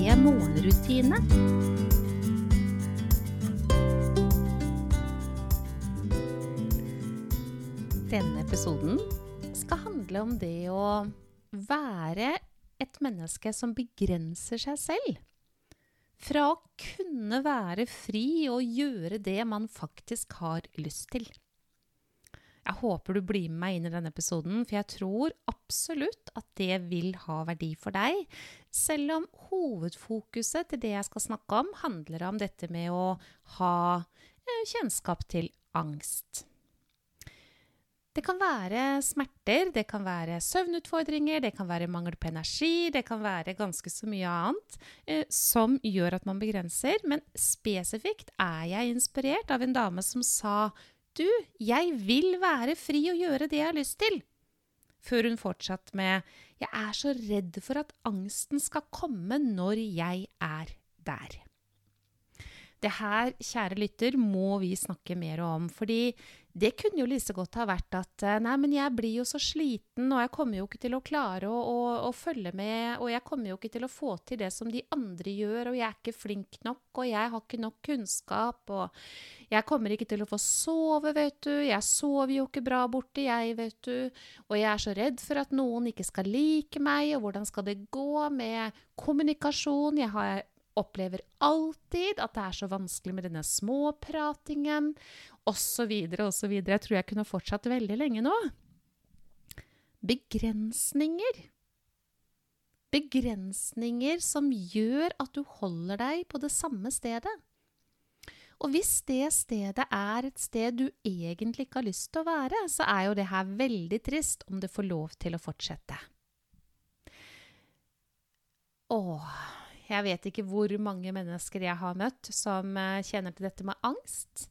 morgenrutine. Denne episoden skal handle om det å være et menneske som begrenser seg selv. Fra å kunne være fri og gjøre det man faktisk har lyst til. Jeg håper du blir med meg inn i denne episoden, for jeg tror absolutt at det vil ha verdi for deg, selv om hovedfokuset til det jeg skal snakke om, handler om dette med å ha eh, kjennskap til angst. Det kan være smerter, det kan være søvnutfordringer, det kan være mangel på energi, det kan være ganske så mye annet eh, som gjør at man begrenser. Men spesifikt er jeg inspirert av en dame som sa du, jeg vil være fri og gjøre det jeg har lyst til. Før hun fortsatte med Jeg er så redd for at angsten skal komme når jeg er der. Det her, kjære lytter, må vi snakke mer om. Fordi det kunne jo like godt ha vært at eh, nei, men jeg blir jo så sliten, og jeg kommer jo ikke til å klare å, å, å, følge med, og jeg kommer jo ikke til å få til det som de andre gjør, og jeg er ikke flink nok, og jeg har ikke nok kunnskap, og jeg kommer ikke til å få sove, vet du, jeg sover jo ikke bra borte, jeg, vet du, og jeg er så redd for at noen ikke skal like meg, og hvordan skal det gå med kommunikasjon, jeg har opplever alltid at det er så vanskelig med denne småpratingen, osv., osv. Jeg tror jeg kunne fortsatt veldig lenge nå. Begrensninger. Begrensninger som gjør at du holder deg på det samme stedet. Og hvis det stedet er et sted du egentlig ikke har lyst til å være, så er jo det her veldig trist om det får lov til å fortsette. Åh, jeg vet ikke hvor mange mennesker jeg har møtt som uh, kjenner til dette med angst.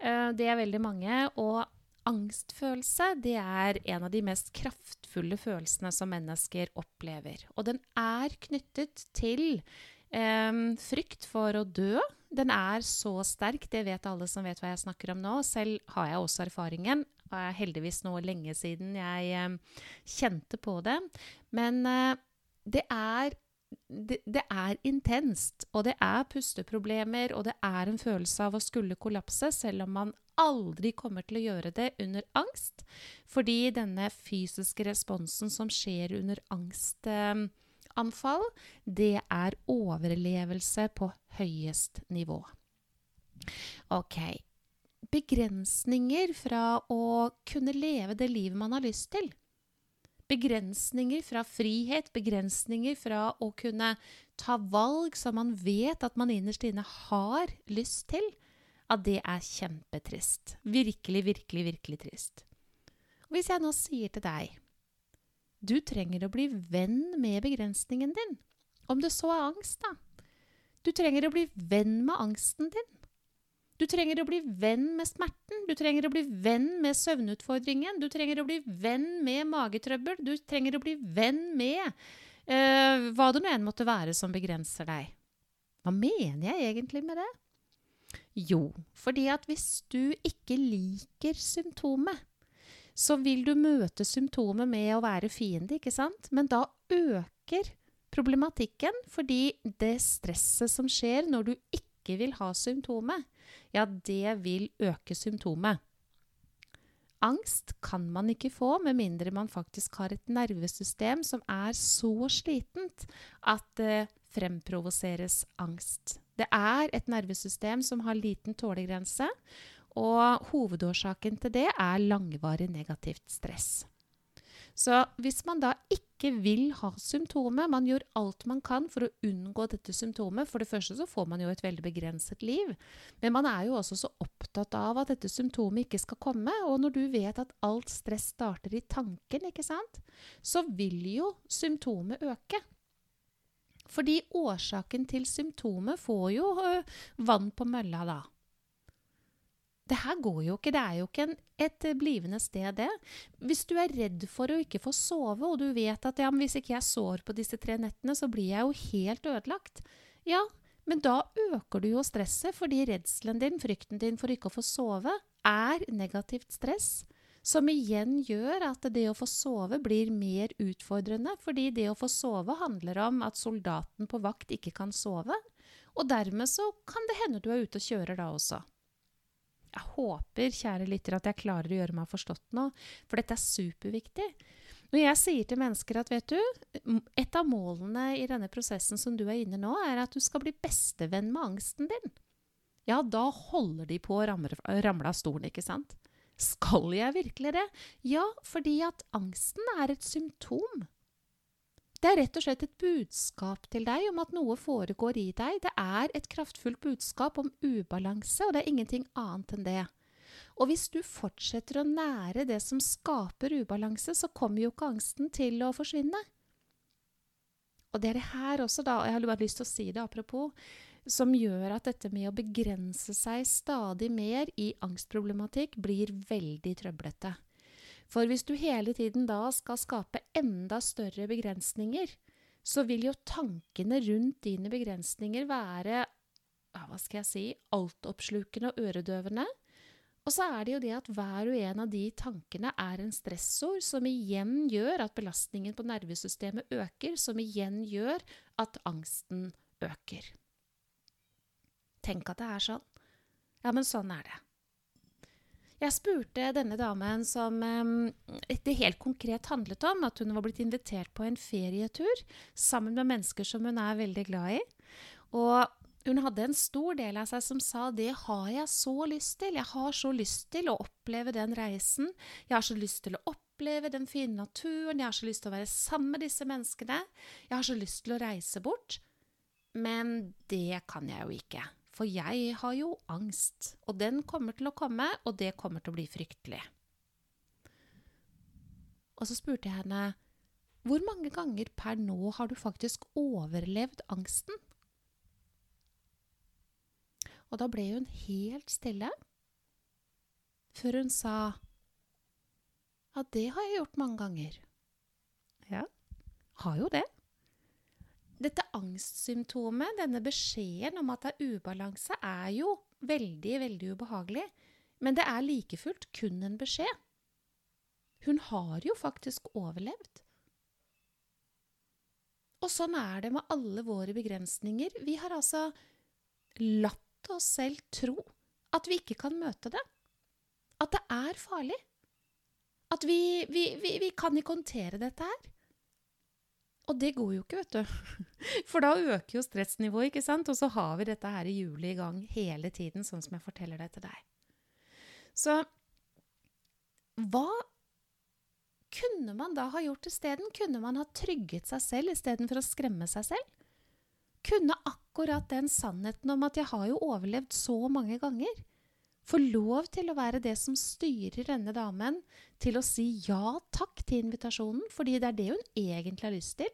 Uh, det er veldig mange. Og angstfølelse det er en av de mest kraftfulle følelsene som mennesker opplever. Og den er knyttet til um, frykt for å dø. Den er så sterk, det vet alle som vet hva jeg snakker om nå. Selv har jeg også erfaringen. Det er heldigvis nå lenge siden jeg um, kjente på det. Men uh, det er det, det, er intenst, og det er pusteproblemer, og det er en følelse av å skulle kollapse, selv om man aldri kommer til å gjøre det under angst. Fordi denne fysiske responsen som skjer under angstanfall, det er overlevelse på høyest nivå. Ok. Begrensninger fra å kunne leve det livet man har lyst til. Begrensninger fra frihet, begrensninger fra å kunne ta valg som man vet at man innerst inne har lyst til, at det er kjempetrist. Virkelig, virkelig, virkelig trist. Og hvis jeg nå sier til deg du trenger å bli venn med begrensningen din, om det så er angst, da. Du trenger å bli venn med angsten din. Du trenger å bli venn med smerten, du trenger å bli venn med søvnutfordringen, du trenger å bli venn med magetrøbbel, du trenger å bli venn med uh, hva det nå enn måtte være som begrenser deg. Hva mener jeg egentlig med det? Jo, fordi at hvis du ikke liker symptomet, så vil du møte symptomet med å være fiende, ikke sant? Men da øker problematikken fordi det stresset som skjer når du ikke vil ha symptomet, ja, det vil øke symptomet. Angst kan man ikke få med mindre man faktisk har et nervesystem som er så slitent at det fremprovoseres angst. Det er et nervesystem som har liten tålegrense, og hovedårsaken til det er langvarig negativt stress. Så hvis man da ikke vil ha symptomet, man gjør alt man kan for å unngå dette symptomet For det første så får man jo et veldig begrenset liv, men man er jo også så opptatt av at dette symptomet ikke skal komme. Og når du vet at alt stress starter i tanken, ikke sant, så vil jo symptomet øke. Fordi årsaken til symptomet får jo øh, vann på mølla da. Det her går jo ikke. Det er jo ikke en, et blivende sted, det. Hvis du er redd for å ikke få sove, og du vet at ja, hvis ikke jeg sår på disse tre nettene, så blir jeg jo helt ødelagt. Ja, men da øker du jo stresset, fordi redselen din, frykten din for ikke å få sove, er negativt stress. Som igjen gjør at det å få sove blir mer utfordrende, fordi det å få sove handler om at soldaten på vakt ikke kan sove. Og dermed så kan det hende du er ute og kjører da også. Jeg håper, kjære lytter, at jeg klarer å gjøre meg forstått nå, for dette er superviktig. Når jeg sier til mennesker at vet du, et av målene i denne prosessen som du er inne nå, er at du skal bli bestevenn med angsten din, ja, da holder de på å ramle, av stolen, ikke sant? Skal jeg virkelig det? Ja, fordi at angsten er et symptom det er rett og slett et budskap til deg om at noe foregår i deg. Det er et kraftfullt budskap om ubalanse, og det er ingenting annet enn det. Og hvis du fortsetter å nære det som skaper ubalanse, så kommer jo ikke angsten til å forsvinne. Og det er det her også, da, jeg har bare lyst til å si det apropos, som gjør at dette med å begrense seg stadig mer i angstproblematikk blir veldig trøblete. For hvis du hele tiden da skal skape enda større begrensninger, så vil jo tankene rundt dine begrensninger være hva skal jeg si altoppslukende og øredøvende. Og så er det jo det at hver og en av de tankene er en stressord, som igjen gjør at belastningen på nervesystemet øker, som igjen gjør at angsten øker. Tenk at det er sånn. Ja, men sånn er det. Jeg spurte denne damen som det helt konkret handlet om, at hun var blitt invitert på en ferietur sammen med mennesker som hun er veldig glad i. Og hun hadde en stor del av seg som sa det har jeg så lyst til. Jeg har så lyst til å oppleve den reisen. Jeg har så lyst til å oppleve den fine naturen. Jeg har så lyst til å være sammen med disse menneskene. Jeg har så lyst til å reise bort. Men det kan jeg jo ikke. For jeg har jo angst, og den kommer til å komme, og det kommer til å bli fryktelig. Og så spurte jeg henne hvor mange ganger per nå har du faktisk overlevd angsten? Og da ble hun helt stille, før hun sa ja, det har jeg gjort mange ganger. Ja, har jo det. Dette angstsymptomet, denne beskjeden om at det er ubalanse, er jo veldig, veldig ubehagelig. Men det er like fullt kun en beskjed. Hun har jo faktisk overlevd. Og sånn er det med alle våre begrensninger. Vi har altså latt oss selv tro at vi ikke kan møte det. At det er farlig. At vi, vi, vi, vi kan ikke håndtere dette her. Og det går jo ikke, vet du. For da øker jo stressnivået, ikke sant? Og så har vi dette her i hjulet i gang hele tiden, sånn som jeg forteller det til deg. Så hva kunne man da ha gjort isteden? Kunne man ha trygget seg selv istedenfor å skremme seg selv? Kunne akkurat den sannheten om at jeg har jo overlevd så mange ganger, få lov til å være det som styrer denne damen til å si ja takk til invitasjonen, fordi det er det hun egentlig har lyst til?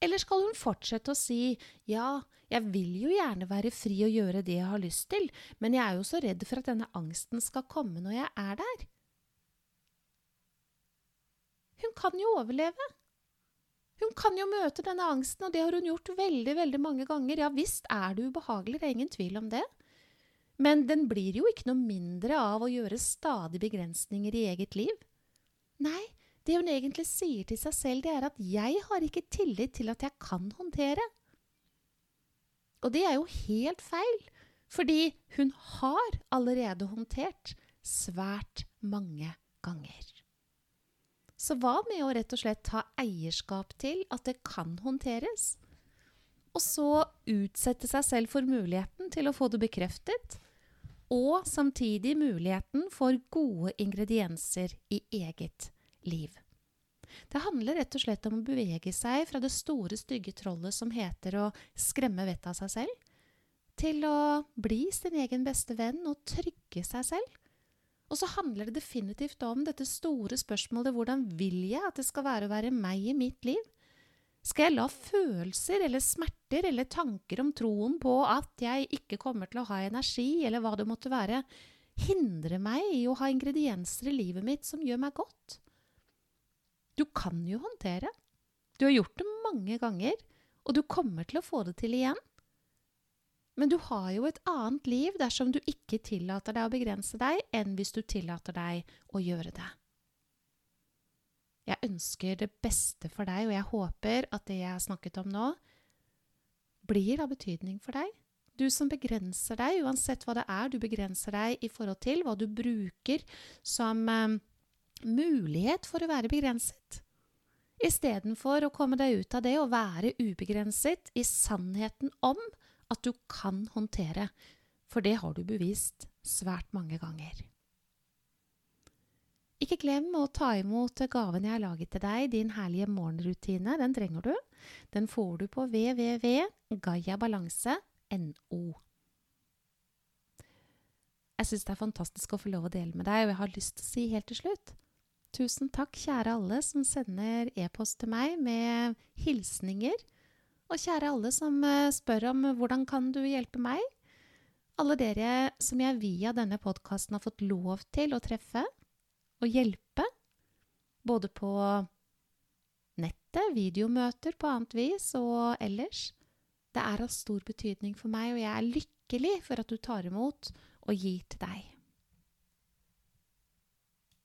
Eller skal hun fortsette å si ja, jeg vil jo gjerne være fri og gjøre det jeg har lyst til, men jeg er jo så redd for at denne angsten skal komme når jeg er der? Hun kan jo overleve. Hun kan jo møte denne angsten, og det har hun gjort veldig, veldig mange ganger. Ja visst er det ubehagelig, det er ingen tvil om det. Men den blir jo ikke noe mindre av å gjøre stadig begrensninger i eget liv. Nei, det hun egentlig sier til seg selv, det er at 'jeg har ikke tillit til at jeg kan håndtere'. Og det er jo helt feil, fordi hun har allerede håndtert svært mange ganger. Så hva med å rett og slett ta eierskap til at det kan håndteres? Og så utsette seg selv for muligheten til å få det bekreftet, og samtidig muligheten for gode ingredienser i eget liv. Det handler rett og slett om å bevege seg fra det store, stygge trollet som heter å skremme vettet av seg selv, til å bli sin egen beste venn og trygge seg selv. Og så handler det definitivt om dette store spørsmålet hvordan vil jeg at det skal være å være meg i mitt liv? Skal jeg la følelser eller smerter eller tanker om troen på at jeg ikke kommer til å ha energi, eller hva det måtte være, hindre meg i å ha ingredienser i livet mitt som gjør meg godt? Du kan jo håndtere. Du har gjort det mange ganger, og du kommer til å få det til igjen. Men du har jo et annet liv dersom du ikke tillater deg å begrense deg, enn hvis du tillater deg å gjøre det. Jeg ønsker det beste for deg, og jeg håper at det jeg har snakket om nå, blir av betydning for deg. Du som begrenser deg, uansett hva det er du begrenser deg i forhold til, hva du bruker som eh, mulighet for å være begrenset. Istedenfor å komme deg ut av det og være ubegrenset i sannheten om at du kan håndtere, for det har du bevist svært mange ganger. Ikke glem å ta imot gaven jeg har laget til deg, din herlige morgenrutine. Den trenger du. Den får du på www.gayabalanse.no. Jeg syns det er fantastisk å få lov å dele med deg, og jeg har lyst til å si helt til slutt Tusen takk, kjære alle som sender e-post til meg med hilsninger. Og kjære alle som eh, spør om hvordan kan du hjelpe meg? Alle dere som jeg via denne podkasten har fått lov til å treffe og hjelpe, både på nettet, videomøter på annet vis og ellers. Det er av stor betydning for meg, og jeg er lykkelig for at du tar imot og gir til deg.